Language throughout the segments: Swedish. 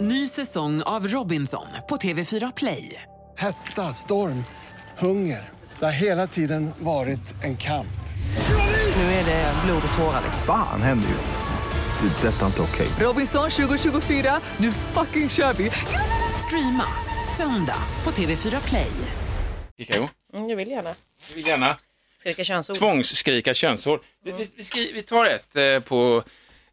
Ny säsong av Robinson på TV4 Play. Hetta, storm, hunger. Det har hela tiden varit en kamp. Nu är det blod och tårar. Fan händer just nu. Det. är Detta är inte okej. Robinson 2024, nu fucking kör vi! Streama söndag på TV4 Play. Kikao, Mm, jag vill gärna. du vill gärna Skrika könsord. tvångsskrika könsord. Vi, vi, vi, skri, vi tar ett eh, på,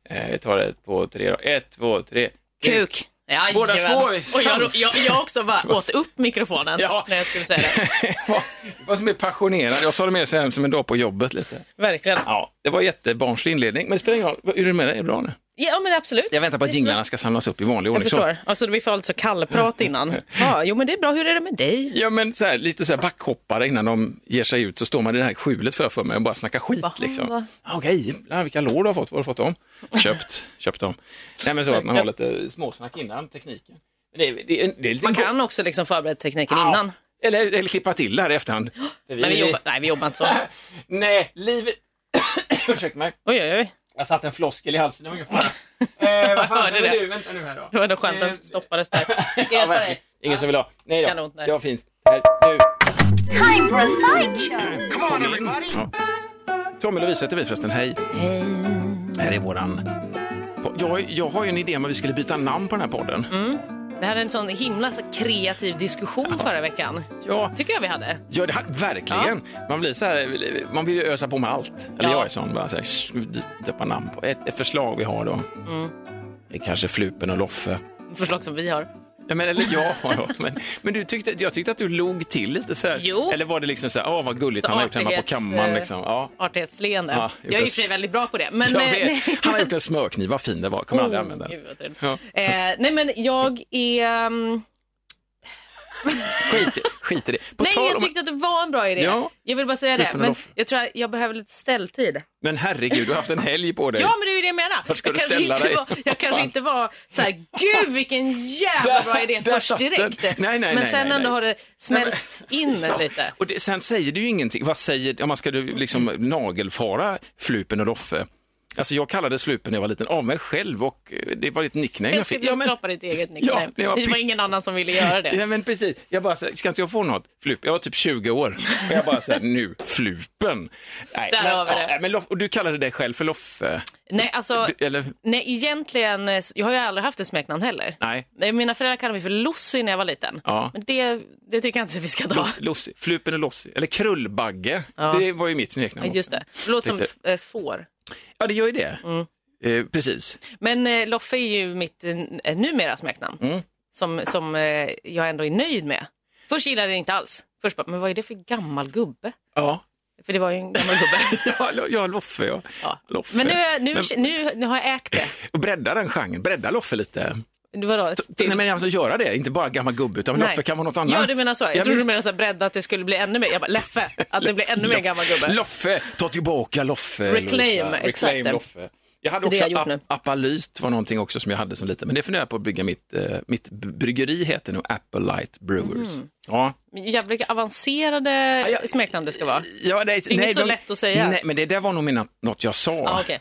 eh, vi tar ett på tre då. Ett, två, tre. Kuk. Ja, Båda två Och jag, jag, jag också bara åt upp mikrofonen Ja. när jag skulle säga det. Vad- Vad som är passionerad. Jag sa det mer som en dag på jobbet lite. Verkligen. Ja, det var jättebarnslig inledning, men det spelar ingen roll. Hur är det med dig? Är det bra nu? Ja, men absolut. Jag väntar på att jinglarna ska samlas upp i vanlig Jag ordning. så. förstår. Alltså, vi får alltså kallprat innan. Ja, jo, men det är bra. Hur är det med dig? Ja, men så här, lite så här backhoppare innan de ger sig ut så står man i det här skjulet för, för mig och bara snackar skit. Va? Liksom. Va? Okej, jävlar, vilka lår du har fått. Vad har du fått dem? Köpt, köpt dem. Nej, men så att man har lite småsnack innan tekniken. Det, det, det Man kan också liksom förbereda tekniken Ja. innan. Eller, eller klippa till det här i efterhand. För Men vi jobbar, nej, vi jobbar inte så. Nej, livet... Ursäkta mig. Oj, oj, oj. Jag satte en floskel i halsen, det var ingen fara. Eh, vad fan, hörde det. du, vänta nu här då. Det var ändå skönt Eh, att stoppades där. Ska jag Ja, hjälpa dig? Ingen som vill ha. Nej då, Kanon, nej. det var fint. Här, nu. Time for a sideshow. Kom in. Ja. Tommy Lovisa heter vi förresten, hej. Hej. Här är våran... Jag, jag har ju en idé om att vi skulle byta namn på den här podden. Vi hade en sån himla kreativ diskussion förra veckan. Ja, Tycker jag vi hade. ja det, verkligen. Man blir så här, man vill ju ösa på med allt. Eller Ja. jag är sån, bara så här, döpa namn på. Ett, ett förslag vi har då. Det är kanske Flupen och Loffe. Förslag som vi har. Ja, men, eller ja, ja, men, men du tyckte, jag tyckte att du log till lite så här. Jo. Eller var det liksom så här, åh vad gulligt Så han har gjort hemma på kammaren. eh, Liksom. Ja. Artighetsleende. Ja, jag är och för väldigt bra på det. Men, eh. Han har gjort en smörkniv, vad fin det var. Kommer aldrig använda den. Gud. Ja. Eh, nej men jag är... Skit, skit i det. På nej jag om- tyckte att det var en bra idé. Ja. Jag vill bara säga det. Men Loffe. jag tror att jag behöver lite ställtid. Men herregud, du har haft en helg på dig. Ja men det är ju det jag menar. Vart ska jag du kanske, ställa inte dig? var, jag kanske inte var så här, gud vilken jävla bra idé Där först direkt. Nej, nej, men nej, sen nej, ändå nej. har det smält in Ja. lite. Och det, sen säger du ju ingenting. Vad säger, om man ska du liksom nagelfara Flupen och Loffe? Alltså jag kallades Flupen när jag var liten av mig själv och eh, det var ett nickname Jag jag ska fick. inte skapa ditt eget nickname. Ja, det var ingen annan som ville göra det. Ja men precis, jag bara så här, ska inte jag få något? Flup, jag var typ 20 år och jag bara såhär, nu, Flupen. Nej, Där men, har vi det. ja, men Loff, och du kallade dig själv för Loffe? Nej, alltså, Du, eller? nej, egentligen, eh, jag har ju aldrig haft ett smeknamn heller. Nej. Mina föräldrar kallade mig för Lossi när jag var liten. Ja. Men det, det tycker jag inte vi ska ta. Lossi, Flupen och Lossi, eller Krullbagge, det var ju mitt smeknamn. Ja, Just det. Det låter som Lite- eh, får. Ja, det gör ju det. Mm. Eh, precis. Men eh, Loffe är ju mitt eh, numera smeknamn. Mm. Som, som eh, jag ändå är nöjd med. Först gillade jag det inte alls. Först bara, men vad är det för gammal gubbe? Ja, För det var ju en gammal gubbe. ja, ja Loffe ja. Ja. Loffe. Men nu, nu, Men- nu, nu har jag ägt det. Och bredda den genren, bredda Loffe lite. Vadå? Nej men alltså göra det, inte bara gammal gubbe utan Nej. Kan vara något annat. Ja, du menar så. Jag Ja, trodde du menade så här, bredda att det skulle bli ännu mer. Jag bara, Leffe, att det blir ännu mer gammal gubbe. Loffe, ta tillbaka Loffe. Reclaim, Lovisa. exakt. Reclaim Loffe. Jag hade Så också jag ap- nu. Apalyt var någonting också som jag hade som liten, men det funderar jag på att bygga mitt, eh, mitt bryggeri heter nu Apple Light Brewers. Mm. Ja. Vilka avancerade ja. smeknamn det ska vara. Ja, det, inget så lätt att säga. Nej, men det där var nog mina, något jag sa. Ja, okej.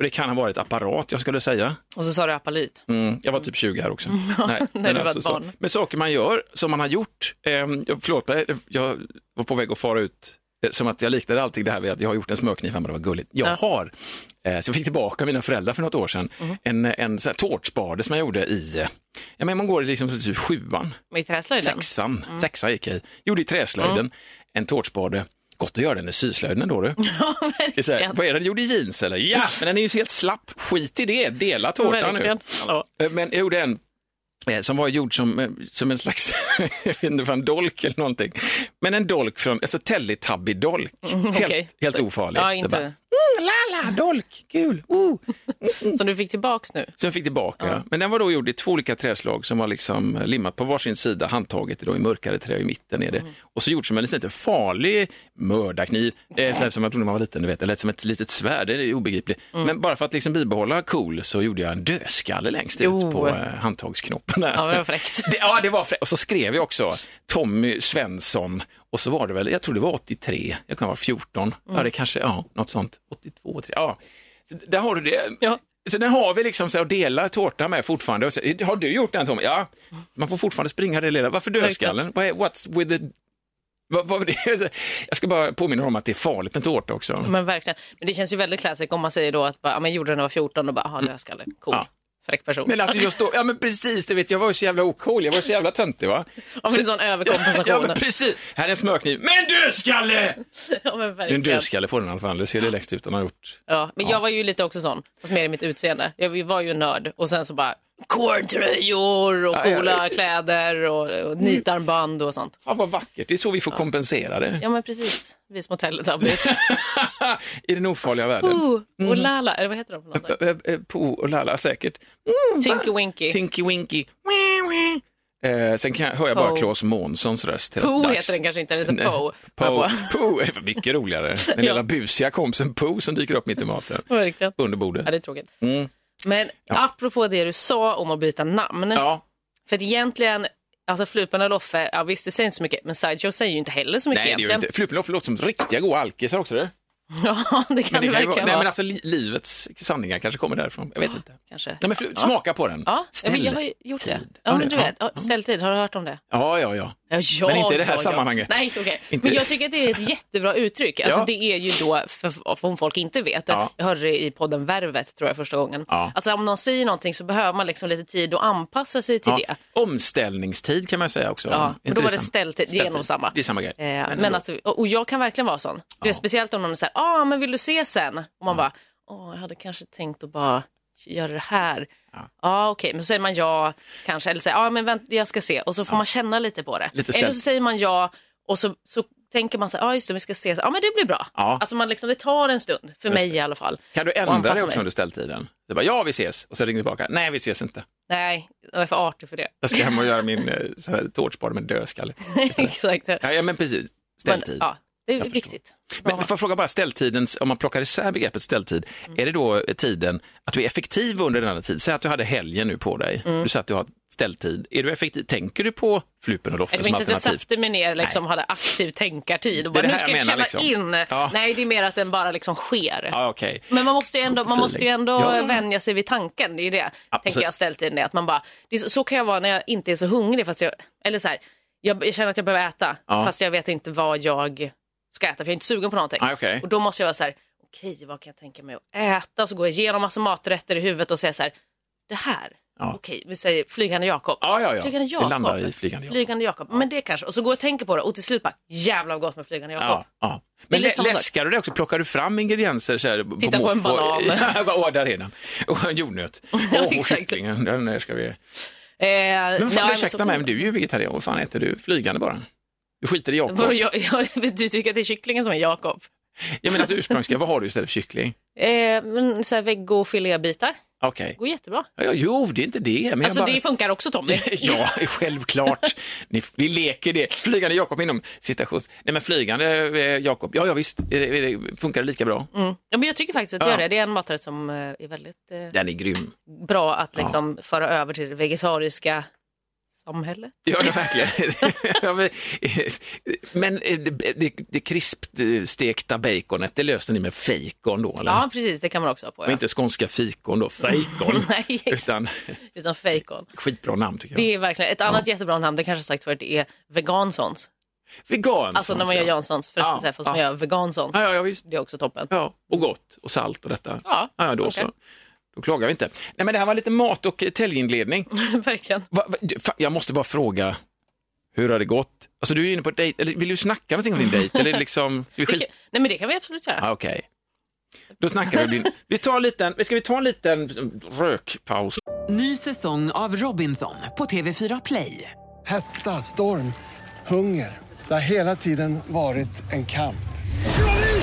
Och Det kan ha varit apparat jag skulle säga. Och så sa du apalyt. Mm, jag var typ 20 här också. Nej, när men ett så-. Men saker man gör, som man har gjort. Eh, jag- förlåt, jag var på väg att fara ut, eh, som att jag liknade allting det här vid att jag har gjort en smörkniv hemma, det var gulligt. Jag har, eh, så jag fick tillbaka mina föräldrar för något år sedan, Mhm. en, en sån här tårtspade som jag gjorde i, eh, ja men man går i liksom typ sjuan, Med träslöjden. sexan, Mm. sexan gick jag i. Gjorde i träslöjden, en tårtspade. Gott att göra den i syslöjden ändå du. Ja, Det är så här, vad är den gjord i jeans eller? Ja, men den är ju helt slapp. Skit i det, dela tårtan nu. Eh, Men jag gjorde en eh, som var gjord som, eh, som en slags, jag vet inte, en dolk eller någonting. Men en dolk från, alltså Teletubby-dolk. helt, okej. helt ofarlig. Ja, inte. Mm, lala, dolk, kul. Oh. Som du fick tillbaks nu. Sen fick tillbaka, men den var då gjord i två olika träslag som var liksom limmat på varsin sida, handtaget då i mörkare trä i mitten är det. Mm. Och så gjort som en lite farlig mördarkniv, eh, så här som jag trodde man var liten, du vet, eller som ett litet svärd, det är obegripligt. Mm. Men bara för att liksom bibehålla cool så gjorde jag en dödskalle längst Jo. ut på eh, handtagsknoppen. Där. Ja, det var fräckt. Det, ja, det var fräckt. Och så skrev jag också Tommy Svensson och så var det väl, jag tror det var 83, jag kan vara 14, Mm. ja det kanske, ja, något sånt, 82, 83, ja. Så Där har du det. Ja. Så den har vi liksom så och delar tårta med fortfarande. Så, har du gjort den Tom? Ja, man får fortfarande springa det lilla. Varför dödskallen? What's with the... Jag ska bara påminna om att det är farligt med tårta också. Men verkligen. Men det känns ju väldigt classic om man säger då att bara, ja, men gjorde den när jag var 14 och bara, ha dödskalle, cool, Ja. Fräck person. Men alltså just då, ja men precis, det vet jag, var ju så jävla ocool, jag var så jävla töntig va? Ja, men en sån överkompensation. Ja men precis, här är en smörkniv, men dödskalle! Ja, men Det är en verkligen. dödskalle på den i alla fall, det ser det längst ut han har gjort. Ja, men jag var ju lite också sån, fast mer i mitt utseende. Jag var ju en nörd och sen så bara corntröjor och Ja, ja, coola ja. kläder och, och nitarmband och sånt. Fan vad vackert, det är så vi får kompensera det. Ja men precis, vi små Teletubbies. I den ofarliga världen. Pooh Mm. och Lala, eller vad heter de för något? Eh, eh, Po och Lalla säkert. Tinky Winky. Tinky Winky. Eh, sen kan jag, hör jag bara. Claes Månssons röst. hela Pooh dags. heter den kanske inte, den heter Poe. Po. På. Po är mycket roligare. Den Ja. lilla busiga kompisen Po som dyker upp mitt i maten. Verkligen. Under bordet. Ja, det är tråkigt. Mm. Men apropå det du sa om att byta namn. Ja, För att egentligen, alltså Flupan och Loffe, ja visst det säger inte så mycket, men Sideshow säger ju inte heller så mycket nej det gör egentligen. inte. Låter som riktiga goa alkisar också. Det. Ja, det kan Men det det ju vara, verkligen nej men alltså li, livets sanningar kanske kommer därifrån. Jag vet inte. Kanske. Nej men flu, smaka på den. Ja, ja, men jag har gjort det. Ja, men du vet, ja, ställtid, har du hört om det? Ja, ja, ja. Ja, Men inte i det här ja, ja. sammanhanget. Nej. Inte- Men jag tycker att det är ett jättebra uttryck. Alltså. Det är ju då, för, för om folk inte vet, Ja. jag hörde det i podden Värvet tror jag första gången. Alltså om någon säger någonting så behöver man liksom lite tid att anpassa sig till det. Omställningstid kan man säga också. Ja, men då var det ställtid, det är nog samma. Det är samma grej. Eh, Men men alltså, och jag kan verkligen vara sån. Du vet, speciellt om någon säger, ah, men vill du se sen? Och man bara, åh, jag hade kanske tänkt att bara göra det här. Ja, okej, men så säger man ja, kanske, eller säger, ja, men vänta, jag ska se. Och så får man känna lite på det. Lite eller så säger man ja, och så, så tänker man så här, ja just det, vi ska se, ja men det blir bra. Ja. Alltså man liksom, det tar en stund, för mig i alla fall. Kan du ändra dig också mig. under ställtiden? Det bara, ja vi ses, och så ringer du tillbaka, nej vi ses inte. Nej, jag är för artig för det. Jag ska hem och göra min eh, tårtspade med dödskalle. Exakt. Ja, ja men precis, Men, ställtid. ja, det är Jag förstår. viktigt. Bra. Men får jag fråga bara ställtiden, om man plockar isär begreppet ställtid, Mm. är det då tiden att du är effektiv under denna tid? Säg att du hade helgen nu på dig, Mm. du sa att du har ställtid. Är du effektiv? Tänker du på Flupen och Det Loffe var som inte att jag alternativ? satte mig ner liksom, hade aktiv tänkartid och Det är bara, det nu ska jag jag känna liksom. in. Ja. Nej, det är mer att den bara liksom sker. Ja, okej. Men man måste ju ändå, man måste ju ändå Ja. vänja sig vid tanken. Det är ju det, Absolut. tänker jag ställtiden är. Att man bara, det är så, så kan jag vara när jag inte är så hungrig. Fast jag, eller så här, jag, jag känner att jag behöver äta, fast jag vet inte vad jag ska äta, för jag är inte sugen på någonting. Ah, okej. Och då måste jag vara så här, okej, vad kan jag tänka mig att äta? Och så går jag igenom massa maträtter i huvudet och säger så här, det här, Ja. okej, vi säger flygande Jakob. Ja, ja, ja. Flygande Det Jakob. landar i flygande Jakob. Flygande Jakob. Men det kanske, och så går jag och tänker på det och till slut bara, jävlar vad gott med flygande Jakob. Ja, ja. Det Men lä- läskar du det också? Plockar du fram ingredienser? Så här, Titta på en måfå? banan. Ja, Åh, där är den. Och en jordnöt. Ja, Åh, exakt. kycklingen. Den ska vi... Eh, Men nej, fan, ursäkta så- mig, men du är ju vegetarian. Vad fan äter du? Flygande bara? Du skiter i Jakob? Vadå, jag, jag, du tycker att det är kycklingen som är Jakob? Jag menar alltså ursprungsgrejer, vad har du istället för kyckling? Eh, men så här veggo filébitar Okej. går jättebra. Ja, ja, jo, det är inte det. Men Alltså bara... det funkar också Tommy. Ja, självklart. Ni, vi leker det. Flygande Jakob inom citations... Nej, men flygande eh, Jakob, ja, ja visst, funkar det lika bra? Mm. Ja, men jag tycker faktiskt att det Ja. gör det. Det är en maträtt som eh, är väldigt eh, Den är grym. bra att liksom föra över till det vegetariska samhället. Ja, verkligen. Ja, men, eh, men det, det, det krispstekta baconet, det löste ni med fejkon då? Eller? Ja, precis. Det kan man också ha på. Ja. inte skånska fikon då, fejkon. Nej, Utan utan fejkon. skitbra namn tycker jag. Det är verkligen ett annat jättebra namn, det kanske sagt förut, det är vegansons. Vegansons. Alltså när man gör ja. Janssons, förresten, Ja, här, fast ja. man gör vegansons. Ja, ja, ja, visst. Det är också toppen. Ja, och gott och salt och detta. Ja, ja då okej. så. Då klagar vi inte. Nej, men det här var lite mat och täljinledning. verkligen. Va, va, jag måste bara fråga, hur har det gått? Alltså du är inne på dejt, eller vill du snacka någonting om din dejt? Eller liksom, ska vi Det skit... kan- Nej men det kan vi absolut göra. Ah, Okej. Då snackar vi. Din... Vi tar en liten, ska vi ta en liten rökpaus? Ny säsong av Robinson på TV4 Play. Hetta, storm, hunger. Det har hela tiden varit en kamp.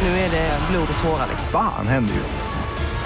Nu är det blod och tårar. liksom. Fan händer just nu.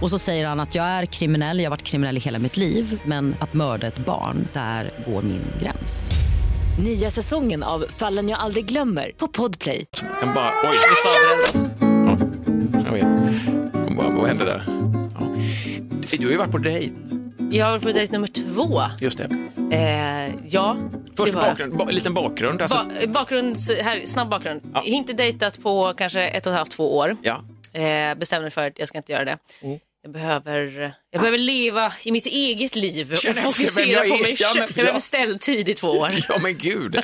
Och så säger han att jag är kriminell, jag har varit kriminell i hela mitt liv men att mörda ett barn, där går min gräns. Nya säsongen av Fallen jag aldrig glömmer på Podplay. Jag kan bara, oj, Vi förbereder oss. jag vet. Vad, vad hände där? Ja. Du har ju varit på dejt, Jag har varit på dejt nummer två. just det. Eh, ja. Först var jag. bakgrund, ba, liten bakgrund. Alltså, Ba bakgrund, här, snabb bakgrund. Ja. Inte dejtat på kanske ett och ett halvt, två år. ja. Eh, bestämde mig för att jag ska inte göra det. Mm. Jag behöver, jag behöver leva i mitt eget liv och Känner fokusera jag på mig själv. men- Jag behöver ja. ställd tid i två år. ja, men gud.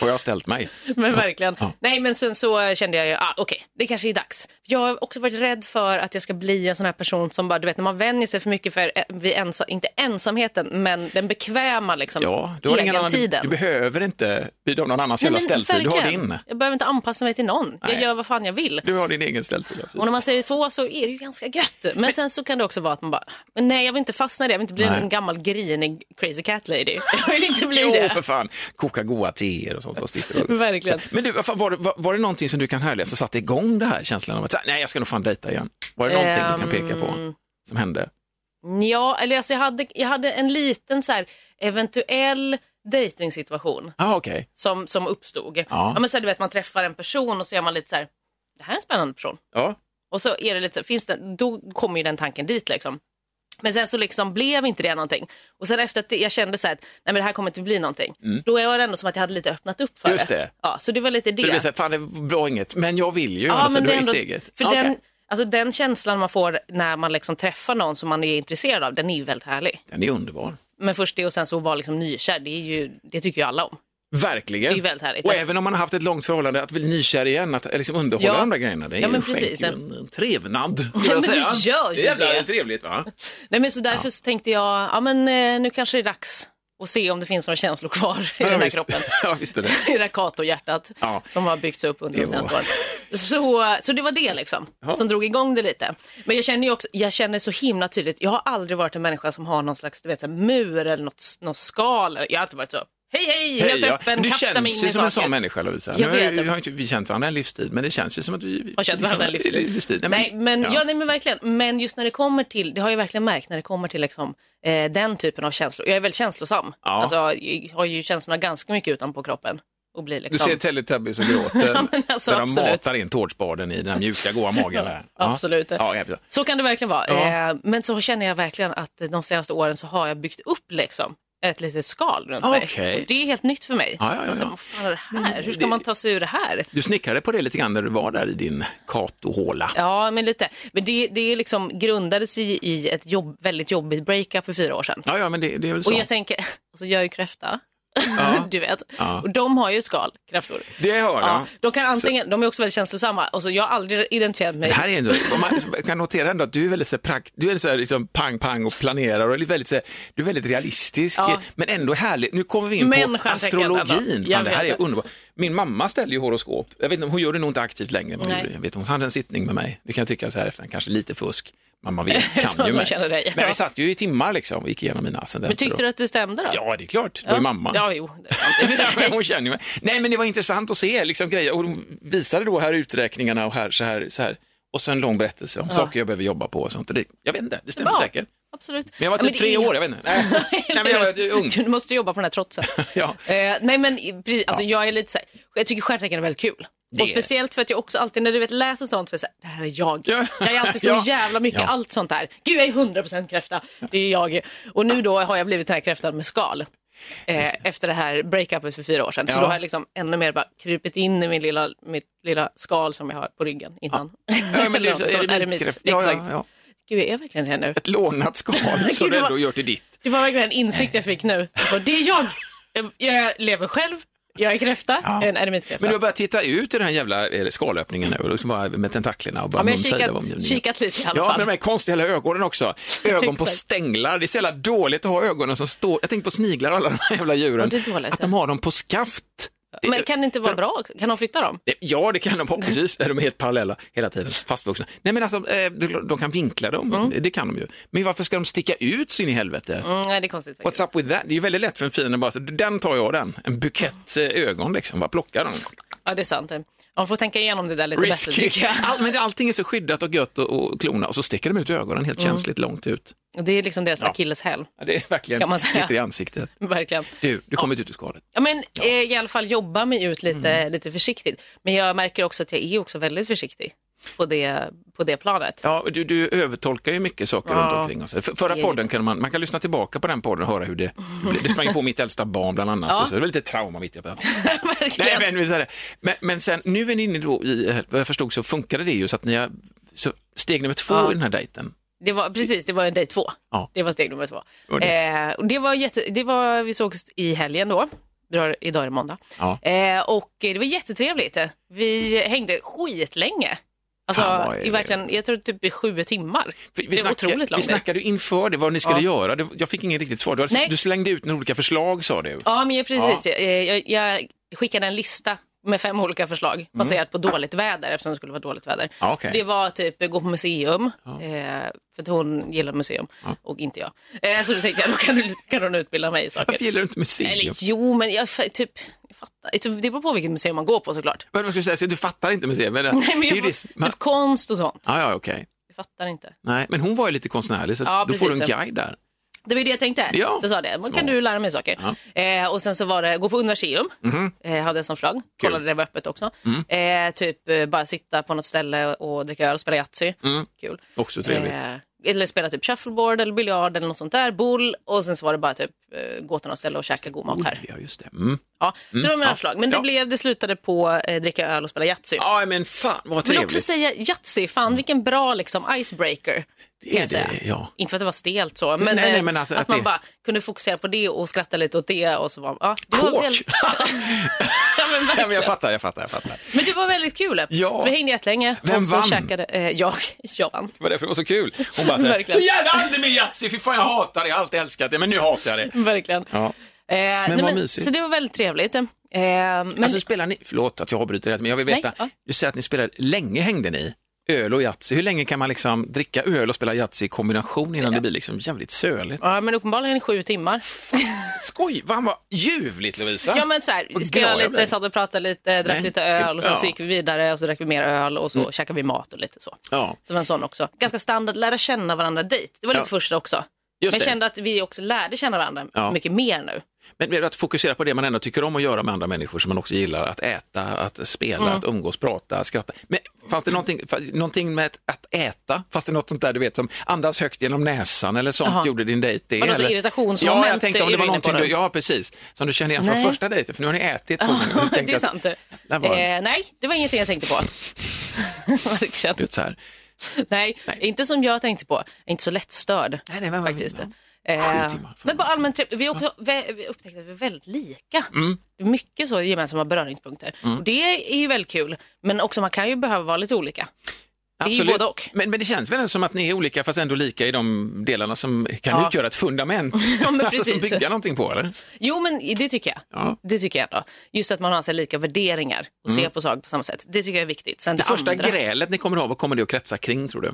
Och jag har ställt mig. Men verkligen. Ja. Nej, men sen så kände jag ju, ah, okej, det kanske är dags. Jag har också varit rädd för att jag ska bli en sån här person som bara, du vet, när man vänjer sig för mycket för, eh, vid ensa, inte ensamheten, men den bekväma liksom, Ja, du har ingen annan, du, egentiden. du behöver inte bjuda av någon annans jävla men ställtid. Du har din. Jag behöver inte anpassa mig till någon. Jag Nej. gör vad fan jag vill. Du har din egen ställtid. Och när man säger så så är det ju ganska gött. Men, sen så kan det också vara att man bara, men nej jag vill inte fastna i det. Jag vill inte bli Nej. en gammal grinig crazy cat lady. Jag vill inte bli Jo, det. för fan. Koka goda teer och sånt. Verkligen. Men du, var, det, var, var det någonting som du kan härleda som satte igång det här känslan av att nej, jag ska nog fan dejta igen? Var det någonting du kan peka på Ehm. som hände? Ja, eller alltså jag hade, jag hade en liten så här eventuell dejtingsituation Ah, okej. som, som uppstod. Ja. Ja. men så här, du vet, man träffar en person och så är man lite så här, det här är en spännande person. Ja. Och så är det lite så, finns det, då kommer ju den tanken dit liksom. Men sen så liksom blev inte det någonting. Och sen efter att det, jag kände så här att nej men det här kommer inte bli någonting. Då var det ändå som att jag hade lite öppnat upp för Mm. Just det. Ja, så det var lite det. Det blir så här, fan det var inget, men jag vill ju. ja, alltså, men det är ändå, steget. för Ja, den, alltså, den känslan man får när man liksom träffar någon som man är intresserad av, den är ju väldigt härlig. Den är underbar. Men först det och sen så vara liksom nykär, det, är ju, det tycker ju alla om. Verkligen. Det är väldigt härligt. Och även om man har haft ett långt förhållande, att bli nykär igen, att liksom underhålla Ja. de där grejerna, det är Ja, ju men en skänk, precis. en, en trevnad. Ja, men det gör ju det. är jävla det. trevligt va? Nej, men så därför så tänkte jag, ja men eh, nu kanske det är dags att se om det finns några känslor kvar i Ja, den här visst. kroppen. ja, visst är det. i det där Kato-hjärtat Ja. som har byggts upp under de senaste åren. Så, så det var det liksom, Ja. som drog igång det lite. Men jag känner ju också, jag känner så himla tydligt, jag har aldrig varit en människa som har någon slags du vet, så här, mur eller något, något skal. Jag har alltid varit så, hej hej, helt ja. öppen, du kasta mig känns in ju i som en saker. sån människa Lovisa. Jag Nu vet det. har inte vi känt varandra en livstid, men det känns ju som att vi Har känt varandra en livstid. livstid. Nej, men, ja. nej, men verkligen. Men just när det kommer till, det har jag verkligen märkt när det kommer till liksom, eh, den typen av känslor. Jag är väldigt känslosam. Ja. Alltså, jag har ju känslorna ganska mycket utanpå kroppen. Och blir Du liksom... ser Teletubbies och gråter, Ja, men alltså, där de absolut. matar in tårtspaden i den mjuka, goa magen. Där. Absolut. Ja, jag vet. Så kan det verkligen vara. Ja. Eh, men så känner jag verkligen att de senaste åren så har jag byggt upp liksom ett litet skal runt mig. Och det är helt nytt för mig. Ja, ja, ja, Alltså, ja. vad det här? Hur ska man ta sig ur det här? Du snickrade på det lite grann när du var där i din Kato-håla. Ja, men lite. Men det, det liksom grundades i, i ett jobb, väldigt jobbigt breakup för fyra år sedan. Ja, ja, men det, det är väl så. Och jag tänker, alltså jag är ju kräfta. Ja. du vet. Ja. Och de har ju skal, kräftor. Det hör jag. Ja, de, kan antingen, de är också väldigt känslosamma. Och så jag har aldrig identifierat mig. Det här är ändå, man kan notera ändå att du är väldigt så prakt, du är så här liksom pang pang och planerar och är väldigt, så här, du är väldigt realistisk men ändå härlig. Nu kommer vi in på astrologin. Fan, det här är underbart. Min mamma ställde ju horoskop. Jag vet inte, hon gör det nog inte aktivt längre. Men Nej. jag vet, hon hade en sittning med mig. Det kan jag tycka så här efter, kanske lite fusk. Mamma vet, kan ju mig. dig, Men ja. vi satt ju i timmar liksom och gick igenom mina ascendenter. Men tyckte du att det stämde då? Ja, det är klart. Det var ju mamma. Ja, jo. Hon känner mig. Nej, men det var intressant att se liksom, grejer. Och hon visade då här uträkningarna och här så här. Så här. Och så en lång berättelse om Ja. saker jag behöver jobba på och sånt. Det, jag vet inte, det stämmer Bra. säkert. Absolut. Men jag var Ja, typ det tre är- år, jag vet inte. Nej, Nej men jag var ung. Du måste jobba på den här trotsen. Ja. Eh, nej men precis, alltså, jag är lite så här, jag tycker stjärntecken är väldigt kul. Det Och är- speciellt för att jag också alltid när du vet läser sånt så är jag så här, det här är jag. Ja. Jag är alltid så Ja. jävla mycket Ja. allt sånt där. Gud jag är 100% kräfta, det är jag. Och nu då har jag blivit den här kräftan med skal. Eh, efter det här breakupet för fyra år sedan. Så Ja. då har jag liksom ännu mer bara krupit in i min lilla, mitt lilla skal som jag har på ryggen innan. Ja, men det är, är det eremit. mitkräft? Ja, Exakt. Ja, ja. Gud jag är verkligen det nu. Ett lånat skal som du ändå gör till ditt. Det var verkligen en insikt jag fick nu. Jag bara, Det är jag. Jag- lever själv. Jag är kräfta. Ja. En eremitkräfta. Men du har börjat titta ut i den här jävla eh, skalöppningen nu, liksom bara med tentaklerna och bara Ja, men jag har kikat, kikat lite i alla Ja, fall. men de här konstiga hela ögonen också. Ögon på stänglar. Det är så jävla dåligt att ha ögonen som står... Jag tänker på sniglar och alla de här jävla djuren. Ja, dåligt, att de har dem på skaft. Det- Men kan det inte vara för- bra också? Kan de flytta dem? Ja, det kan de förhoppningsvis. De är helt parallella hela tiden, fastvuxna. Nej, men alltså, eh, de kan vinkla dem, det kan de ju. Men varför ska de sticka ut så in i helvete? Mm, nej, det är konstigt faktiskt. What's up with that? Det är ju väldigt lätt för en fiende bara, så den tar jag den. En bukett eh, ögon liksom, bara plocka dem. Ja, det är sant. Man får tänka igenom det där lite bättre Risky. tycker jag. All, men allting är så skyddat och gött och, och klona och så sticker de ut ögonen helt Mm. känsligt långt ut. Och Det är liksom deras Ja. akilleshäl. Ja, det är verkligen Kan man säga. sitter i ansiktet. Verkligen. Du, du kommer ut ur skalet. Ja, men eh, i alla fall jobba mig ut lite, lite försiktigt. Men jag märker också att jag är också väldigt försiktig på det, på det planet. Ja, du, du övertolkar ju mycket saker Ja. runt omkring oss. För, förra podden kan man, man kan lyssna tillbaka på den podden och höra hur det, det, sprang på mitt äldsta barn bland annat. Ja. Så det var lite trauma mitt i. Nej, men, vi säger det. men, men sen, nu är ni inne då i, vad jag förstod så funkade det ju så att ni har, så steg nummer två Ja. i den här dejten. Det var, precis, det var en dejt två. Ja. Det var steg nummer två. Och det- Eh, och det var jätte, det var, vi sågs i helgen då. Idag är det måndag. Ja. Eh, och det var jättetrevligt. Vi hängde skitlänge. Alltså, är i det? verkligen, jag tror typ i sju timmar. Vi, det vi, var snackade, otroligt vi långt. snackade ju inför det, vad ni skulle Ja. göra. Det, jag fick inget riktigt svar. Du, du slängde ut några olika förslag sa du. Ja, men jag, precis. Jag, jag, jag skickade en lista med fem olika förslag baserat på dåligt väder eftersom det skulle vara dåligt väder. Mm. Ja, okej. Så det var typ gå på museum, eh, för att hon gillar museum och inte jag. Eh, så då tänkte jag, då kan, du, kan hon utbilda mig i saker. Varför gillar du inte museum? Eller jo, men jag, typ, jag fattar. Det beror på vilket museum man går på såklart. Men vad ska du säga, så du fattar inte museum? Men, Nej, men jag, som- typ konst och sånt. ja, ja, okej. Jag fattar inte. Nej, men hon var ju lite konstnärlig så Ja, då får du en precis. guide där. Det var ju det jag tänkte. Ja. Så jag sa det, men kan du lära mig saker? Eh, och sen så var det gå på universium. Mhm. Eh, hade en sån förslag. Kollade det var öppet också. Mm. Eh, typ eh, bara sitta på något ställe och dricka öl och spela Yatzy. Mm. Kul. Också trevligt. Eh, eller spela typ shuffleboard eller biljard eller något sånt där. Boll. Och sen så var det bara typ gå till något ställe och käka god mat här. Ja, just det. Mm. Ja, så det var mina Ja. förslag. Men det, Ja. blev, det slutade på eh, dricka öl och spela Yatzy. Ja, men fan vad Jag vill trevligt. också säga Yatzy, fan vilken bra liksom icebreaker. Det är det, ja. Inte för att det var stelt så, men, Nej, nej, eh, men alltså att, att man det- bara kunde fokusera på det och skratta lite åt det och så var ja, det var Kort! väldigt- ja, men, Ja, men jag fattar, jag fattar, jag fattar. men det var väldigt kul. Ja. Så vi hängde jättelänge. Vem vann? Käkade, eh, jag, jag vann. Det var därför det var så kul. Hon bara så, här, så jävla aldrig med Yatzy, fy fan jag hatar det, jag har alltid älskat det, men nu hatar jag det. Verkligen. Ja. Eh, nej, vad mysigt. Så det var väldigt trevligt. Eh, men, Alltså spelar ni, förlåt att jag avbryter det, men jag vill veta, Nej, ja. du säger att ni spelade, länge hängde ni? Öl och Yatzy, hur länge kan man liksom dricka öl och spela Yatzy i kombination innan det blir liksom jävligt söligt? ja, men uppenbarligen sju timmar. Skoj, vad var ljuvligt Lovisa. Ja men så här, Vad spelade lite, satt och pratade lite, drack Nej, lite öl och sen ja. så gick vi vidare och så drack vi mer öl och så käkade vi mat och lite så. Ja. Så var en sån också. Ganska standard, lära känna varandra dejt. Det var lite Ja. första också. Just Men jag kände att vi också lärde känna varandra Ja. mycket mer nu. Men att fokusera på det man ändå tycker om att göra med andra människor som man också gillar, att äta, att spela, Mm. att umgås, prata, skratta. Men fanns det någonting, någonting med att, att äta, fanns det något sånt där du vet som andas högt genom näsan eller sånt Jaha. gjorde din dejt det? Så eller? irritationsmoment Ja, jag tänkte om det var någonting, du, ja precis, som du kände igen från Nej. första dejten, för nu har ni ätit två gånger. Det är att- sant. där var. Eh, nej, det var ingenting jag tänkte på. Verkligen. Du vet, så här. Nej, inte som jag tänkte på. Inte så lättstörd Nej, nej, vad- faktiskt. ja. Eh, men bara allmänt trevligt. vi, också, vi, upptäckte att vi är väldigt lika. Mm. Det är mycket så gemensamma beröringspunkter. Och det är ju väldigt kul. Men också man kan ju behöva vara lite olika. Det är ju Absolut. både och. Men, men det känns väl som att ni är olika fast ändå lika i de delarna som kan Ja. utgöra ett fundament. Ja, alltså som bygga någonting på eller? Jo, men det tycker jag. Ja. Det tycker jag ändå. Just att man har så lika värderingar och ser på saker på samma sätt. Det tycker jag är viktigt. Sen Mm. Det det första andra, grälet ni kommer ihåg, vad kommer det att kretsa kring tror du?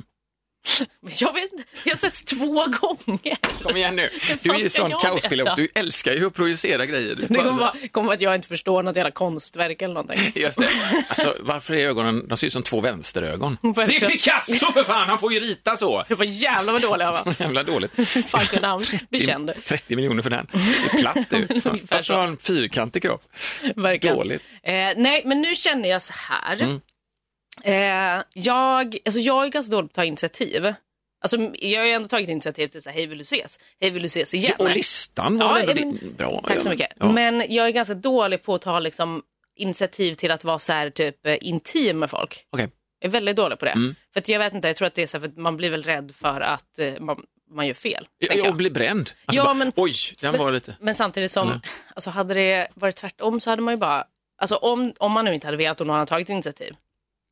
Jag vet inte, jag har setts två gånger. Kom igen nu, du är ju sån kaospilot, du älskar ju att projicera grejer. Du Det kommer vara kommer att jag inte förstår något jävla konstverk eller någonting. Just det. Alltså, varför är ögonen, de ser ut som två vänsterögon. Det är. Picasso för fan, han får ju rita så. Det var jävla vad dålig jag var. Jävla dåligt. Fan kunde han bli känd. 30 miljoner för den. Det är platt ut. Varför har han en fyrkantig kropp? Verkligen. Dåligt. Eh, nej, men nu känner jag så här. Mm. Eh, jag, alltså jag är ganska dålig på att ta initiativ. Alltså, jag har ju ändå tagit initiativ till så här, hej vill du ses? Hej vill du ses igen? Och listan var Ja, ändå men- din- bra? Tack så men- mycket. Ja. Men jag är ganska dålig på att ta liksom, initiativ till att vara så här, typ eh, intim med folk. Okej. Jag är väldigt dålig på det. Mm. För att jag vet inte, jag tror att det är så här, för att man blir väl rädd för att eh, man, man gör fel. Ja, och jag. bli bränd. Alltså Ja, bara, men- Oj, den var lite... Men samtidigt som, Eller? alltså hade det varit tvärtom så hade man ju bara, alltså om, om man nu inte hade velat och någon hade tagit initiativ,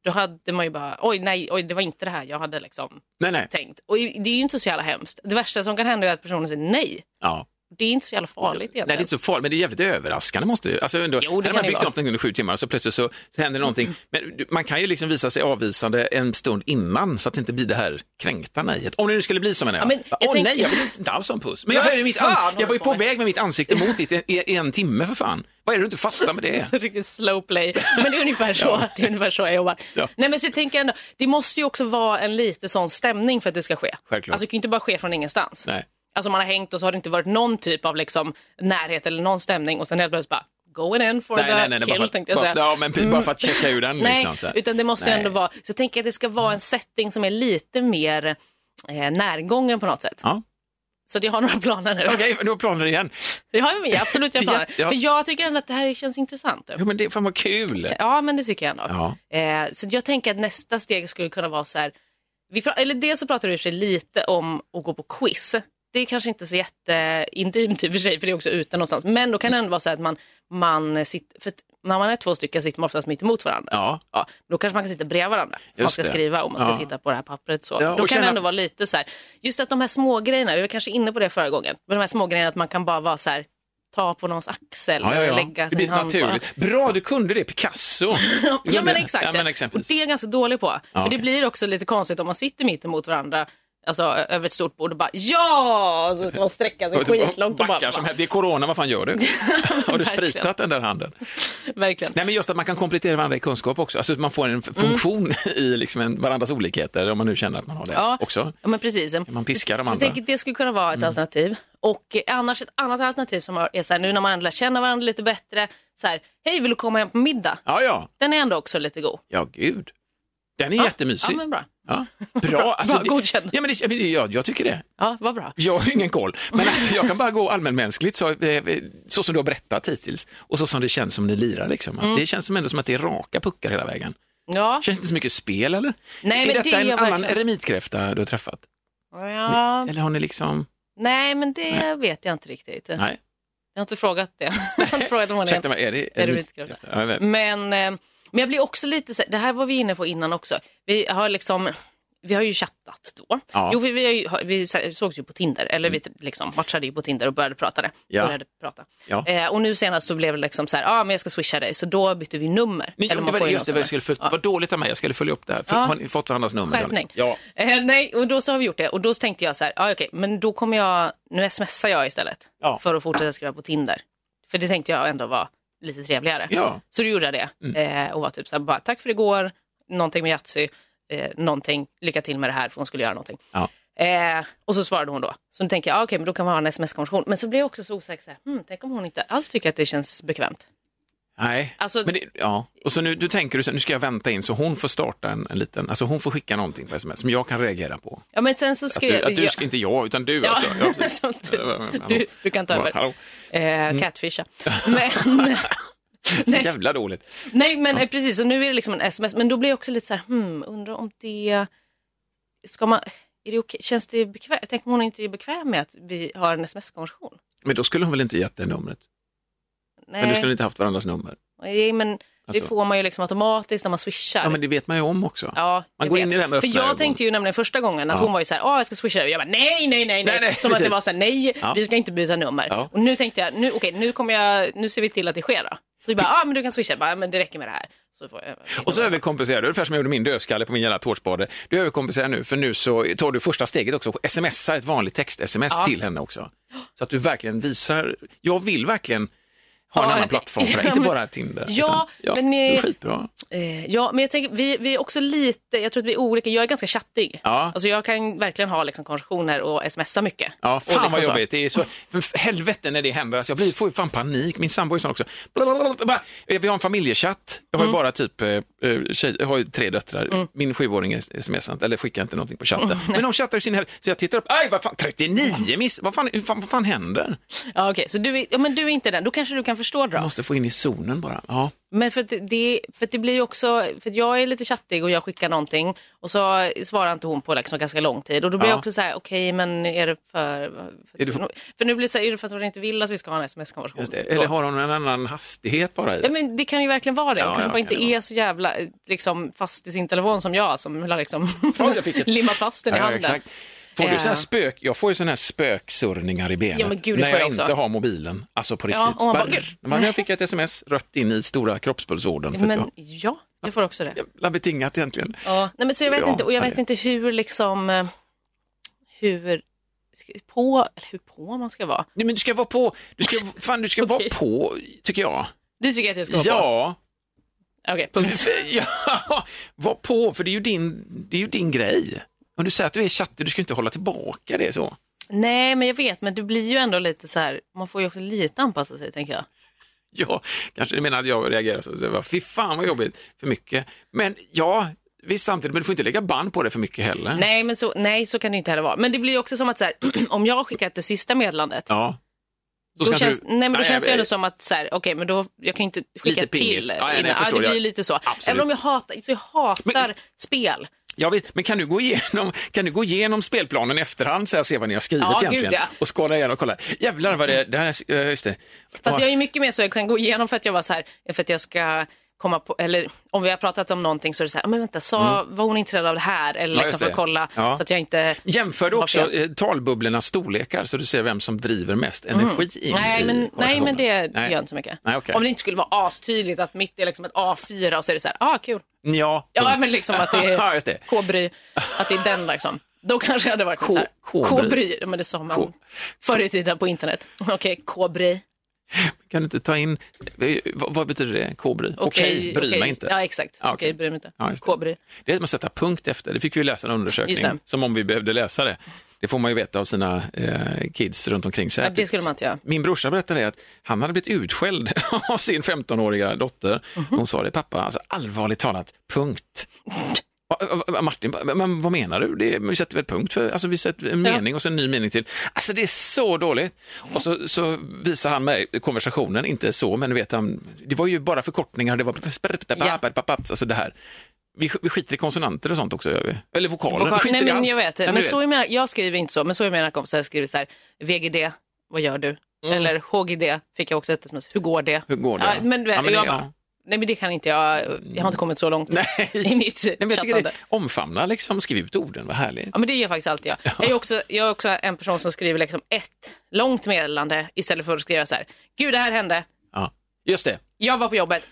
då hade man ju bara, oj nej, oj det var inte det här jag hade liksom Nej, nej. tänkt. Och det är ju inte så jävla hemskt. Det värsta som kan hända är att personen säger nej. Ja. Det är inte så jävla farligt egentligen. Nej, det är inte så farligt, men det är jävligt överraskande måste det Alltså, ändå, Jo, det kan man byggt upp någonting under sju timmar och så plötsligt så, så händer någonting. Men du- man kan ju liksom visa sig avvisande en stund innan så att det inte blir det här kränkta nejet. Om det nu skulle bli så menar jag. Ja, men jag Åh tänkte- nej, jag vill inte alls ha en puss. Men jag, höjer mitt an- jag var ju på väg med mitt ansikte mot ditt i, i en timme för fan. Vad är det du inte fattar med det? Riktigt slow play. Men det är ungefär så, det är ungefär så jag jobbar. Ja. Nej, men så jag tänker ändå, det måste ju också vara en lite sån stämning för att det ska ske. Självklart. Alltså det kan ju inte bara ske från ingenstans. Nej. Alltså man har hängt och så har det inte varit någon typ av liksom närhet eller någon stämning och sen helt plötsligt bara going in for Nej, the nej, nej, nej, kill bara för att- tänkte jag bara- säga. ja, men bara för att checka ur den, Nej, liksom, här. utan det måste Nej. ändå vara, så jag tänker att det ska vara en setting som är lite mer eh, närgången på något sätt. Ja. Så jag har några planer nu. Okej, nu har planer igen. Det har jag, absolut jag har planer. Ja, ja. För jag tycker ändå att det här känns intressant. Ja, men det fan vad kul. Ja, men det tycker jag ändå. Ja. Eh, så jag tänker att nästa steg skulle kunna vara så här. Vi eller dels så pratar du i sig lite om att gå på quiz. Det är kanske inte så jätteintimt i och för sig, för det är också ute någonstans. Men då kan det ändå vara så att man, man sitter, för när man är två stycken sitter man oftast mitt emot varandra. Ja. Ja, då kanske man kan sitta bredvid varandra. För man Just ska det. skriva och man ska Ja. titta på det här pappret. Så. Ja, då kan känna- det ändå vara lite så här, just att de här små grejerna, vi var kanske inne på det förra gången, men de här små grejerna att man kan bara vara så här, ta på någons axel Ja, ja, ja. och lägga Det sin blir hand på. naturligt. Bra, du kunde det. Picasso. Ja men exakt. Ja, men det är jag ganska dålig på. men det blir också lite konstigt om man sitter mitt emot varandra, alltså över ett stort bord och bara ja! Och så ska man sträcka sig skitlångt och bara, som här. Det är corona, vad fan gör du? Har du spritat den där handen? verkligen. Nej, men just att man kan komplettera varandra i kunskap också. Alltså man får en f- funktion i liksom en, varandras olikheter, om man nu känner att man har det Mm. Ja. också. Ja men precis. Man piskar de Så andra. att det skulle kunna vara ett alternativ. Och eh, annars ett annat alternativ som är så här, nu när man ändå lär känna varandra lite bättre, så här, hej vill du komma hem på middag? Ja, ja. Den är ändå också lite god. Ja, gud. Den är Ja, jättemysig. Ja men bra. Ja, bra. Alltså, Bra, det- godkänd. Ja, men det, men det, jag, jag tycker det. Ja, vad bra. Jag har ingen koll, men alltså, jag kan bara gå allmänmänskligt så, eh, så som du har berättat hittills och så som det känns som ni lirar. Liksom. Mm. Det känns som ändå som att det är raka puckar hela vägen. Ja, Känns det inte så mycket spel eller? Nej, är men detta det är en jag annan verkligen. eremitkräfta du har träffat? ja. Eller har ni liksom... nej men det vet jag inte riktigt. Jag Nej, har inte frågat det. Jag har inte frågat om hon är är det jag vet. Men, eh, men jag blir också lite så det här var vi inne på innan också. Vi har liksom, vi har ju chattat då. Ja. Mm. Jo, vi, vi, vi sågs ju på Tinder, eller vi liksom matchade ju på Tinder och började prata det. Ja. Började prata. Ja. Eh, och nu senast så blev det liksom så här, ja ah, men jag ska swisha dig, så då bytte vi nummer. Ni, Eller det var ju just det, jag skulle följa, Ja. vad dåligt av mig, jag skulle följa upp det här. För, Ja. Har ni fått varandras nummer? Skärpning. Ja. Eh, nej, och då så har vi gjort det. Och då tänkte jag så här, ah, okej, men då kommer jag, nu smsar jag istället. För att fortsätta skriva på Tinder. För det tänkte jag ändå var lite trevligare. Ja. Mm. Så då gjorde jag det. Eh, och var typ så här, bara tack för igår, någonting med Yatzy, eh, någonting, lycka till med det här för hon skulle göra någonting. Ja. Eh, och så svarade hon då. Så då tänkte jag, ah, okej, men då kan man ha en sms-konversation. Men så blev jag också så osäker, så här, hmm, tänk om hon inte alls tycker att det känns bekvämt. Nej, Alltså- men det, ja. Och så nu, du tänker du så nu ska jag vänta in så hon får starta en, en liten, alltså hon får skicka någonting på sms som jag kan reagera på. Ja, men sen så Att skrev du, att du jag- inte jag, utan du Ja, alltså. Ja, du, du, du kan ta Ja, över. hallå. Mm. Eh, catfisha. Men, Så jävla dåligt. nej, men eh, precis. Och nu är det liksom en sms. Men då blir jag också lite så här, hmm, undrar om det... Ska man... Är det okej? Känns det bekvämt? Tänk om hon inte är bekväm med att vi har en sms-konversation? Men då skulle hon väl inte gett det numret? Nej, Men du skulle inte haft varandras nummer? nej, men det Alltså- får man ju liksom automatiskt när man swishar. Ja, men det vet man ju om också. Ja, Man går vet. in i det med För jag ögon. tänkte ju nämligen första gången att Ja. hon var ju så här, åh jag ska swisha dig. Jag bara, nej, nej, nej, nej. Nej, nej, Som att precis. det var så här, nej, Ja. vi ska inte byta nummer. Ja. Och nu tänkte jag, nu, okej, nu kommer jag, nu ser vi till att det sker då. Så jag bara, ja ah, men du kan swisha. Jag bara, "Ja, men det räcker med det här. Så får jag, Och så överkompenserar du, ungefär som jag gjorde min dödskalle på min jävla tårtspade. Du överkompenserar nu, för nu så tar du första steget också, smsar ett vanligt text-sms Ja. till henne också. Så att du verkligen visar, jag vill verkligen ha en annan plattform för det, inte bara Tinder. Ja, utan, men, det är skitbra. Eh, ja, men jag tänker, vi, vi är också lite, jag tror att vi är olika. Jag är ganska chattig. Ja. Alltså jag kan verkligen ha liksom konversationer och smsa mycket. Ja, fan liksom vad så. jobbigt. Det är så, för helvete när det händer. Alltså jag blir, får fan panik. Min sambo är sån också. Blablabla. Eh, Vi har en familjechatt. Jag Mm. har ju bara typ, eh, eh, tjej, jag har ju tre döttrar. Min sjuåring smsar eller skickar inte någonting på chatten. Men de chattar i sin helvete. Så jag tittar upp, aj vad fan, 39 miss, vad fan, vad fan, vad fan händer? Ja, okej. Så du är, ja, men du är inte den. Då kanske du kan förstå det Jag då. måste få in i zonen bara. Ja. Men för att det, för det blir också, för att jag är lite chattig och jag skickar någonting och så svarar inte hon på liksom ganska lång tid och då blir Ja. jag också så här, okej men är det för, för, Är det för- för nu blir det så här, är det för att hon inte vill att vi ska ha en sms-konversation? Eller har hon en annan hastighet bara i Ja, men det kan ju verkligen vara det. Hon Ja, kanske ja, bara inte är så jävla eh, liksom, fast i sin telefon som jag som liksom limmat fast den i handen. Får du Eh. sån här spök, jag får ju såna här spöksurrningar i benet Ja, gud, när jag jag inte har mobilen. Alltså på Ja, riktigt. och man bara, man, jag fick ett sms rött in i stora kroppspulsådern. Men jag, ja, jag får också det. jävla betingat egentligen. Ja. Nej, men så jag vet Ja, inte, och jag ja, vet inte hur liksom, eh, hur på, eller hur på man ska vara. Nej, men du ska vara på, du ska, fan, du ska Okej. vara på, tycker jag. Du tycker att jag ska vara Ja, på? Okej, punkt. ja, var på, för det är ju din, det är ju din grej. Om du säger att du är chattig, du ska inte hålla tillbaka det så. Nej, men jag vet, men du blir ju ändå lite så här, man får ju också lite anpassa sig, tänker jag. Ja, kanske du menar att jag reagerar så. Det var, Fy fan vad jobbigt, för mycket. Men ja, visst samtidigt, men du får inte lägga band på det för mycket heller. Nej, men så, nej, så kan det inte heller vara. Men det blir ju också som att så här, om jag skickat det sista meddelandet, Ja. Så då känns, du- nej, men då Nej, känns det ändå som att så här, okej, men då, jag kan ju inte skicka till. Ja, nej, jag innan. förstår, det blir jag- ju lite så. Absolut. Även om jag hatar, så jag hatar spel. Ja, visst, men kan du gå igenom, kan du gå igenom spelplanen efterhand så här, och se vad ni har skrivit Ja, gud, egentligen? ja. Och skåla igenom och kolla. Jävlar vad det, det här, just det. Fast Ja. jag är mycket mer så jag kan gå igenom för att jag var så här, för att jag ska komma på, eller om vi har pratat om någonting så är det så här, "Ah, men vänta, sa, var hon intresserad av det här? Eller Mm. Ja, liksom just för att kolla Ja. så att jag inte Jämför du också fel. eh, talbubblornas storlekar så du ser vem som driver mest energi in Mm. Nej, i men, nej, men det Nej. gör inte så mycket. Nej, okej. Om det inte skulle vara astydligt att mitt är liksom ett A4 och så är det så här, ah kul. Ja, Ja, punkt. men liksom att det Ja, är det. K-bry, att det är den liksom. Då kanske jag hade varit K- så här, K-bry. Men det sa man K- förr i tiden på internet. Okej, K-bry. Kan du inte ta in, eh, vad, vad betyder det, kobry? Okej, bry okej. mig inte. Ja, exakt. Ja, Okej, okej. bry mig inte. Ja, det. K-bry. Det är som att sätta punkt efter, det fick vi läsa en undersökning, som om vi behövde läsa det. Det får man ju veta av sina eh, kids runt omkring sig. Det skulle man inte göra. Min brorsa berättade att han hade blivit utskälld av sin 15-åriga dotter. Mhm. Hon sa det, pappa, alltså, allvarligt talat, punkt. Martin, men vad menar du? Det, vi sätter väl punkt för, alltså vi sätter en mening och så en ny mening till. Alltså det är så dåligt. Och så, så visar han mig konversationen, inte så, men du vet han, det var ju bara förkortningar, det var alltså det här. Vi, vi skiter i konsonanter och sånt också gör vi. Eller vokaler. Vokal- Nej, men jag vet. Nej, men du så är mina, jag skriver inte så, men så är mina kompisar skriver så här, VGD, vad gör du? Mm. Eller HGD fick jag också ett sms, hur går det? Hur går det? Ja, men, Ja, men det- jag ja. bara, nej men det kan inte jag, jag har inte kommit så långt Nej. i mitt Nej, men jag chattande. det, omfamna, liksom, skriv ut orden, vad härligt. Ja men det gör faktiskt alltid jag. Jag är, också, jag är också en person som skriver liksom ett långt meddelande istället för att skriva så här, gud det här hände, Ja. Just det, jag var på jobbet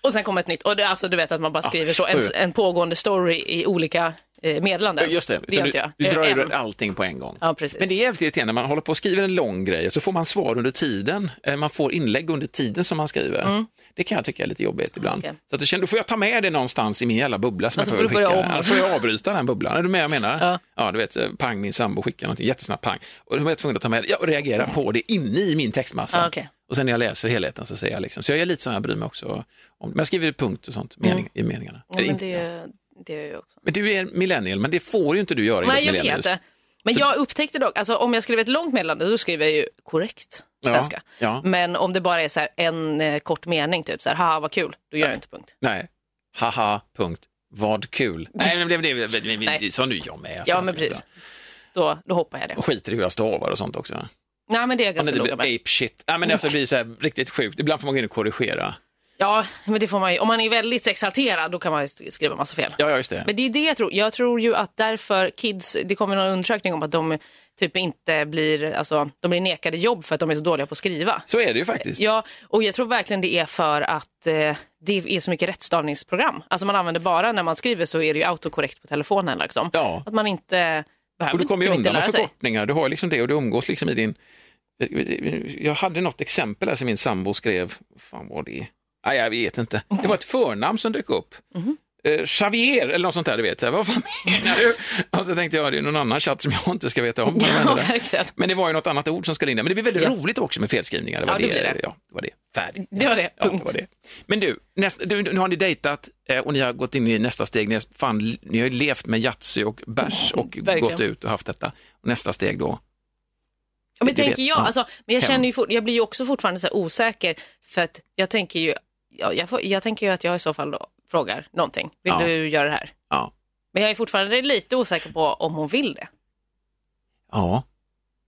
och sen kom ett nytt. Och det, alltså du vet att man bara skriver så, en, en pågående story i olika eh, meddelanden. just det. Det gör du, inte jag. du drar en. allting på en gång. Ja, precis. Men det är jävligt irriterande när man håller på och skriver en lång grej och så får man svar under tiden. Eh, Man får inlägg under tiden som man skriver. Det kan jag tycka är lite jobbigt ibland. Mm. Okej. Så att du känner, då får jag ta med det någonstans i min jävla bubbla som Och så jag får skicka. Annars får jag avbryta den bubblan. Är du med vad jag menar? Ja. ja, du vet, pang, min sambo skickar någonting jättesnabbt, pang. Och då är jag tvungen att ta med det ja, och reagera på det inne i min textmassa. Ja, okej. Och sen när jag läser helheten så säger jag liksom, så jag är lite som jag bryr mig också om, men jag skriver punkt och sånt mening, i meningarna. Mm. Ja, men det, det gör jag också. men du är millennial, men det får ju inte du göra Nej, enligt jag millennials. vet det. Men jag upptäckte dock, alltså om jag skriver ett långt meddelande då skriver jag ju korrekt Ja, svenska. ja. Men om det bara är så en eh, kort mening, typ så här, haha vad kul, då gör jag inte punkt. Nej, haha, punkt, vad kul. Nej, men det, det, det, det, det, Nej. sa nu jag med. alltså. Ja, men precis. Då, då hoppar jag det. Och skiter i hur jag stavar och sånt också. Nej, men det är jag ganska noga med. ape shit. Ja, men alltså, det blir så här riktigt sjukt. Ibland får man gå in och korrigera. Ja, men det får man ju. Om man är väldigt exalterad, då kan man skriva massa fel. Ja, ja just det. Men det är det jag tror. Jag tror ju att därför kids, det kommer någon undersökning om att de typ inte blir, alltså de blir nekade jobb för att de är så dåliga på att skriva. Så är det ju faktiskt. Ja, och jag tror verkligen det är för att eh, det är så mycket rättstavningsprogram. Alltså man använder bara, när man skriver så är det ju autokorrekt på telefonen liksom. Ja. Att man inte behöver Och du kommer ju typ undan med lära sig. förkortningar. Du har ju liksom det och du umgås liksom i din... Jag hade något exempel här som min sambo skrev. Fan var det? Nej, jag vet inte. Det var ett förnamn som dök upp. Mhm. Eh, Xavier eller något sånt där, du vet. Vad fan menar du? Och så tänkte jag, det är någon annan chatt som jag inte ska veta om. Ja, det? verkligen. Men det var ju något annat ord som skulle in där. Men det blir väldigt Ja. roligt också med felskrivningar. Det var Ja, det blir det. Ja, det var det. Färdigt. Det var det, Ja, punkt. det var det. Men du, nästa, du, nu har ni dejtat eh, och ni har gått in i nästa steg. Ni fan, ni har ju levt med Yatzy och bärs och Verkligen. gått ut och haft detta. Och nästa steg då? Ja, men tänker jag, ja. alltså, men jag, känner ju jag blir ju också fortfarande så här osäker för att jag tänker ju, ja, jag, får, jag tänker ju att jag i så fall då frågar någonting. Vill Ja. du göra det här? Ja. Men jag är fortfarande lite osäker på om hon vill det. Ja.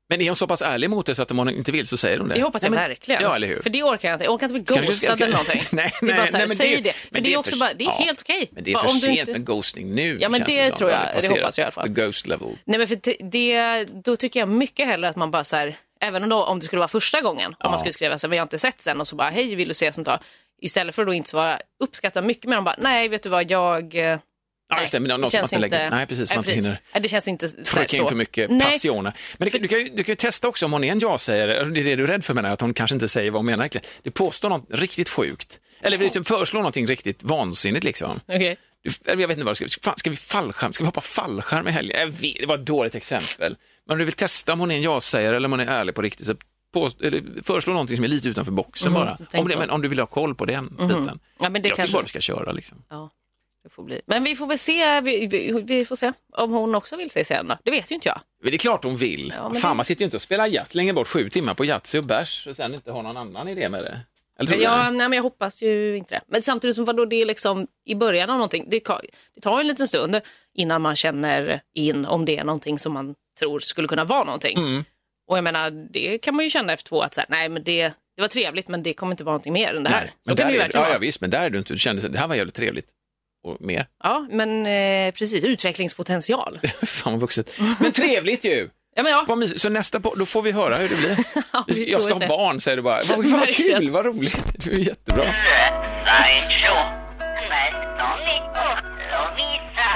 Men är hon så pass ärlig mot det så att om hon inte vill så säger hon det? Det hoppas jag Nej, men- verkligen. Ja, eller hur? För det orkar jag inte. Jag orkar inte bli ghostad eller någonting. Nej, det är bara nej, så här, nej, säg det- det. För det det är också för- bara, det är ja, helt okej. Men det är för sent inte- med ghosting nu. Ja, men det som. tror jag. Det hoppas jag i alla fall. The ghost level. Nej men för det- det, då tycker jag mycket hellre att man bara så här, även om, då, om det skulle vara första gången, om man skulle skriva så vi har inte sett sen och så bara, hej vill du se sånt då? Istället för att då inte svara, uppskatta mycket mer, de bara, nej vet du vad, jag... eh, Ja, just det, men någon som känns inte lägger- nej, precis, som man inte hinner Nej, det känns inte trycka in för mycket Nej. passioner. Men det, du, kan ju, du kan ju testa också om hon är en ja-sägare, det är det du är rädd för menar jag, att hon kanske inte säger vad hon menar egentligen. Du påstår något riktigt sjukt, eller liksom föreslår någonting riktigt vansinnigt liksom. Du, eller jag vet inte vad det ska Fan, ska vi fallskärm? Ska vi hoppa fallskärm i helgen? Vet, det var ett dåligt exempel. Men om du vill testa om hon är en ja-sägare eller om hon är ärlig på riktigt, så på, eller föreslå någonting som är lite utanför boxen bara. tänk Om, det, men om du vill ha koll på den biten. Ja, men det jag kanske... tycker bara du ska köra liksom. Ja, det får bli. Men vi får väl se, vi, vi, vi får se om hon också vill se sen då. Det vet ju inte jag. Men det är klart hon vill. Ja, Fan, det- man sitter ju inte och spelar jazz, länger bort sju timmar på Yatzy och bärs och sen inte har någon annan idé med det. Eller Ja, nej, men jag hoppas ju inte det. Men samtidigt som vadå, det är liksom i början av någonting, det, det tar en liten stund innan man känner in om det är någonting som man tror skulle kunna vara någonting. Mm. Och jag menar, det kan man ju känna efter två att så här, nej men det, det var trevligt men det kommer inte vara någonting mer än det här. Nej, men där är, ja, ja, visst, men där är du inte. Du kände det här var jävligt trevligt. Och mer. Ja, men eh, precis, utvecklingspotential. Fan vad vuxet. Men trevligt ju! Ja, men ja. Vad. Så nästa på, då får vi höra hur det blir. Ja, ska, jag ska ha barn, säger du bara. Vad, vad Verkligen. kul, vad roligt. Du är jättebra.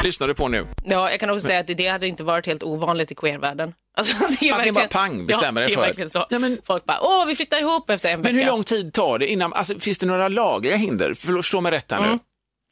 Lyssnar du på nu? Ja, jag kan också säga att det hade inte varit helt ovanligt i queervärlden. Alltså, det är Att ni bara pang bestämmer ja, er det för det. Ja, men- Folk bara, åh, vi flyttar ihop efter en Men vecka. hur lång tid tar det innan, alltså, finns det några lagliga hinder? Förstå mig rätt här nu. Mm.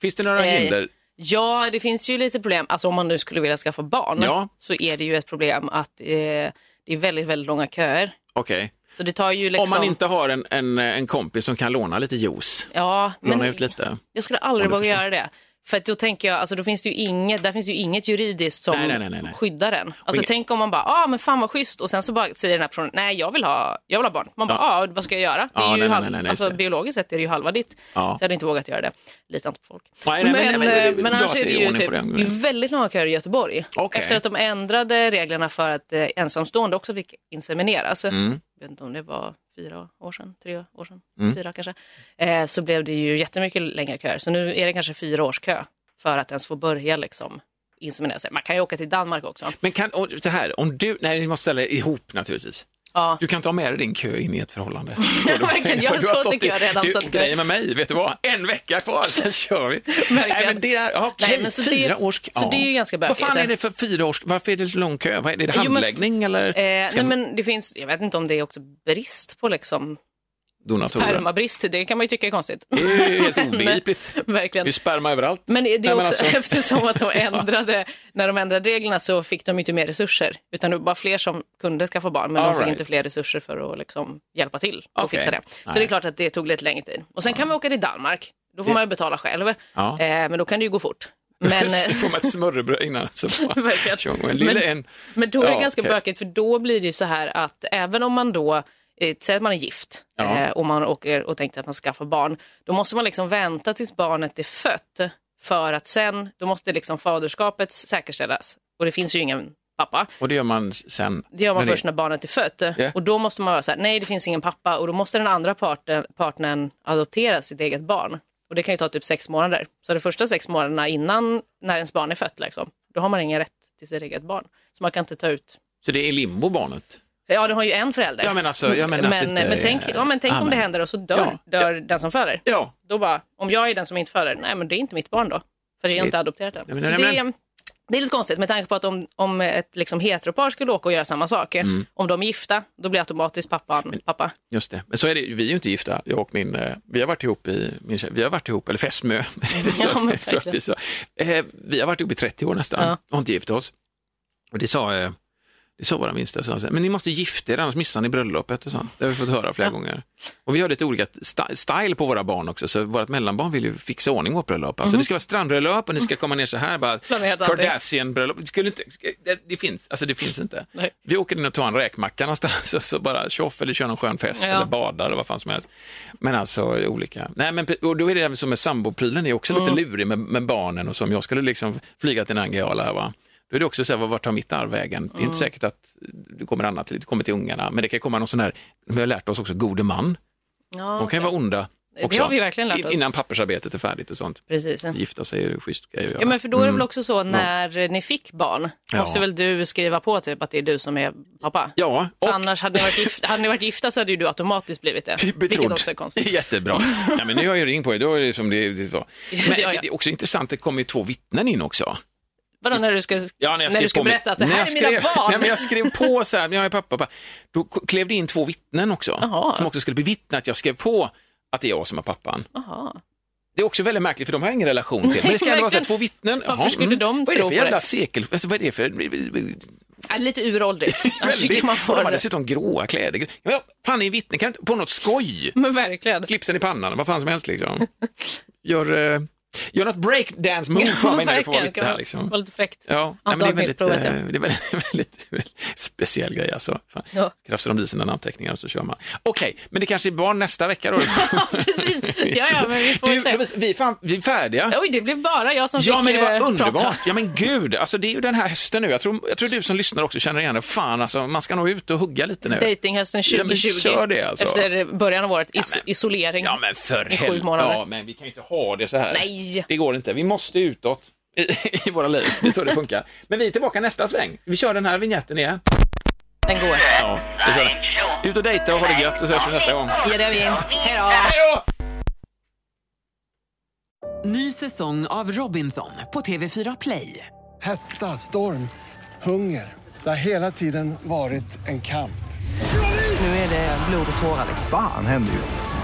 Finns det några Eh, hinder? Ja, det finns ju lite problem. Alltså om man nu skulle vilja skaffa barn Ja. så är det ju ett problem att eh, det är väldigt, väldigt långa köer. Okej. Så det tar ju liksom... Om man inte har en, en, en kompis som kan låna lite juice, Ja, låna men ut lite. jag skulle aldrig våga förstår. göra det. För att då tänker jag, alltså då finns det ju inget, där finns ju inget juridiskt som Nej, nej, nej, skyddar den. Alltså inget- tänk om man bara, ah men fan vad schysst och sen så bara säger den här personen, nej jag vill ha, jag vill ha barn. Man bara, ah vad ska jag göra? Det är Ja, ju halv, alltså biologiskt sett är det ju halva ditt. Ja. Så jag hade inte vågat göra det. Litar inte på folk. Men- men är eh, bra annars är det ju typ, det. är väldigt långa köer i Göteborg. Okej. Efter att de ändrade reglerna för att eh, ensamstående också fick insemineras. Mm. Vet inte om det var fyra år sedan, tre år sedan, Mm. fyra kanske. Eh, så blev det ju jättemycket längre köer. Så nu är det kanske fyra års kö för att ens få börja liksom inseminera sig. Man kan ju åka till Danmark också. Men kan, och det här, om du, nej ni måste ställa er ihop naturligtvis. Ja. Du kan ta med dig din kö in i ett förhållande. Du? verkligen. Jag har stått i kö redan, Du, så att- grejen med mig, vet du vad? En vecka kvar, sen kör vi. Nej, men det är, ja, okej, Nej, men så det- fyra års kö. så det är ju ganska Vad fan bökigt. är det för fyra års Varför är det så lång kö? Vad är det, det Jo, men- handläggning eller Eh, nej, men det finns, jag vet inte om det är också brist på liksom donatorer? spermabrist. Det kan man ju tycka är konstigt. Det är ju helt obegripligt. Men, verkligen. Det är sperma överallt. Men det är Nej, också alltså- eftersom att de ändrade, när de ändrade reglerna så fick de inte mer resurser. Utan det var bara fler som kunde skaffa barn, men All de fick right. inte fler resurser för att liksom hjälpa till och Okej. fixa det. Så Nej. det är klart att det tog lite längre tid. Och sen kan vi åka till Danmark. Då får man ju betala själv. Ja. Eh, men då kan det ju gå fort. Men, så får man ett smörrebröd innan. Så bara, en lille Men- en. Men då är det Ja, ganska okej. bökigt för då blir det ju så här att även om man då, eh, säger att man är gift Ja. eh, och man åker och tänkte att man ska skaffa barn, då måste man liksom vänta tills barnet är fött för att sen, då måste liksom faderskapet säkerställas. Och det finns ju ingen pappa. Och det gör man sen? Det gör man när först när barnet är fött. Ja. Och då måste man vara så här, nej det finns ingen pappa och då måste den andra parten, partnern adoptera sitt eget barn. Och det kan ju ta typ sex månader. Så de första sex månaderna innan när ens barn är fött, liksom, då har man ingen rätt till sitt eget barn. Så man kan inte ta ut Så det är limbo barnet? Ja, du har ju en förälder. Ja, men alltså, jag menar att men, men tänk, är- ja, men tänk Ja, om det men- händer och så dör, Ja, dör den som föder. Ja. Då bara, om jag är den som inte föder, nej men det är inte mitt barn då. För jag har inte adopterat det. Nej, men- nej, det, men- är, det är lite konstigt med tanke på att om, om ett liksom heteropar skulle åka och göra samma sak, Mm. om de är gifta, då blir automatiskt pappan pappa. Just det, men så är det Vi är ju inte gifta, jag och min, eh, vi har varit ihop i, min tjej, vi har varit ihop, eller fästmö, är Ja, men vi. Eh, vi har varit ihop i 30 år nästan Ja. och inte gift oss. Och det sa, eh, det sa våra minsta, så, men ni måste gifta er annars missar ni bröllopet och sånt. Det har vi fått höra flera gånger. Och vi har lite olika st- style på våra barn också, så vårt mellanbarn vill ju fixa ordning vårt bröllop. Alltså det ska vara strandbröllop och ni ska komma ner så här, bara. Kardashian-bröllop. Det, skulle inte, det, det finns, alltså det finns inte. Nej. Vi åker in och tar en räkmacka någonstans och så bara tjoff eller kör någon skön fest Ja. eller badar eller vad fan som helst. Men alltså olika. Nej, men, och då är det som med samboprylen är också lite Mm. lurig med, med barnen och så. Om jag skulle liksom flyga till Nangijala va. Då är det också så här, vart tar mitt arv vägen? Det är inte säkert att det kommer annat det kommer till ungarna, men det kan komma någon sån här, vi har lärt oss också, gode man. Ja, De kan ju vara onda Det också. har vi verkligen lärt oss. Innan pappersarbetet är färdigt och sånt. Precis. Gifta sig är det schysst grej göra. Ja, men för då är det Mm. väl också så när ni fick barn, Ja. måste väl du skriva på typ att det är du som är pappa? Ja, För annars hade ni, varit gifta, hade ni varit gifta så hade ju du automatiskt blivit det. Vilket Betrodd. också är konstigt. Jättebra. Ja, men nu har jag ju ring på er, då är det som det, det var. Men Ja, ja. det är också intressant, det kommer ju två vittnen in också. Vadå när du ska, Ja, när när du ska på mig- berätta att det här är mina skrev, barn? Nej, men jag skrev på så här, jag är pappa, pappa. Då klev det in två vittnen också, Jaha. som också skulle bevittna att jag skrev på att det är jag som är pappan. Jaha. Det är också väldigt märkligt för de har ingen relation till. Men det ska ändå vara så här, två vittnen. Varför Jaha, skulle de Vad är det tro för på jävla det? sekel... Alltså, vad är det för... Ja, lite uråldrigt. Jag Väldigt- tycker man Och de har får... dessutom gråa kläder. Ja, fan, är vittne kan inte på något skoj. Men verkligen. Slipsen i pannan, vad fan som helst liksom. Gör, eh, gör något breakdance move för mig när du får vara Kan här liksom. vara lite fräckt. Ja, nej, men det är väldigt, eh, ja. det är väldigt, väldigt, väldigt speciell grej alltså. Fan. Ja. Krafsar de i sina namnteckningar och så kör man. Okej, men det kanske är barn nästa vecka då? Precis. Ja, ja, men vi får du, se. Vi, är fan, vi är färdiga. Oj, det blev bara jag som Ja, fick men det var eh, prata. underbart. Ja, men gud, alltså det är ju den här hösten nu. Jag tror, jag tror du som lyssnar också känner igen det. Fan, alltså, man ska nog ut och hugga lite nu. Datinghösten Ja, men 2020. kör det, alltså. Efter början av året. Is- Ja, men- isolering. Ja, men för I sju månader. Ja, men vi kan ju inte ha det så här. Nej. Det går inte. Vi måste utåt i, våra liv. Det är så det funkar. Men vi är tillbaka nästa sväng. Vi kör den här vignetten igen. Den går. Ja, vi kör den. Ut och dejta och ha det gött och så hörs vi nästa gång. Ja, det gör vi. Hej då. Hej då! Ny säsong av Robinson på TV4 Play. Hetta, storm, hunger. Det har hela tiden varit en kamp. Nu är det blod och tårar. Fan händer just nu.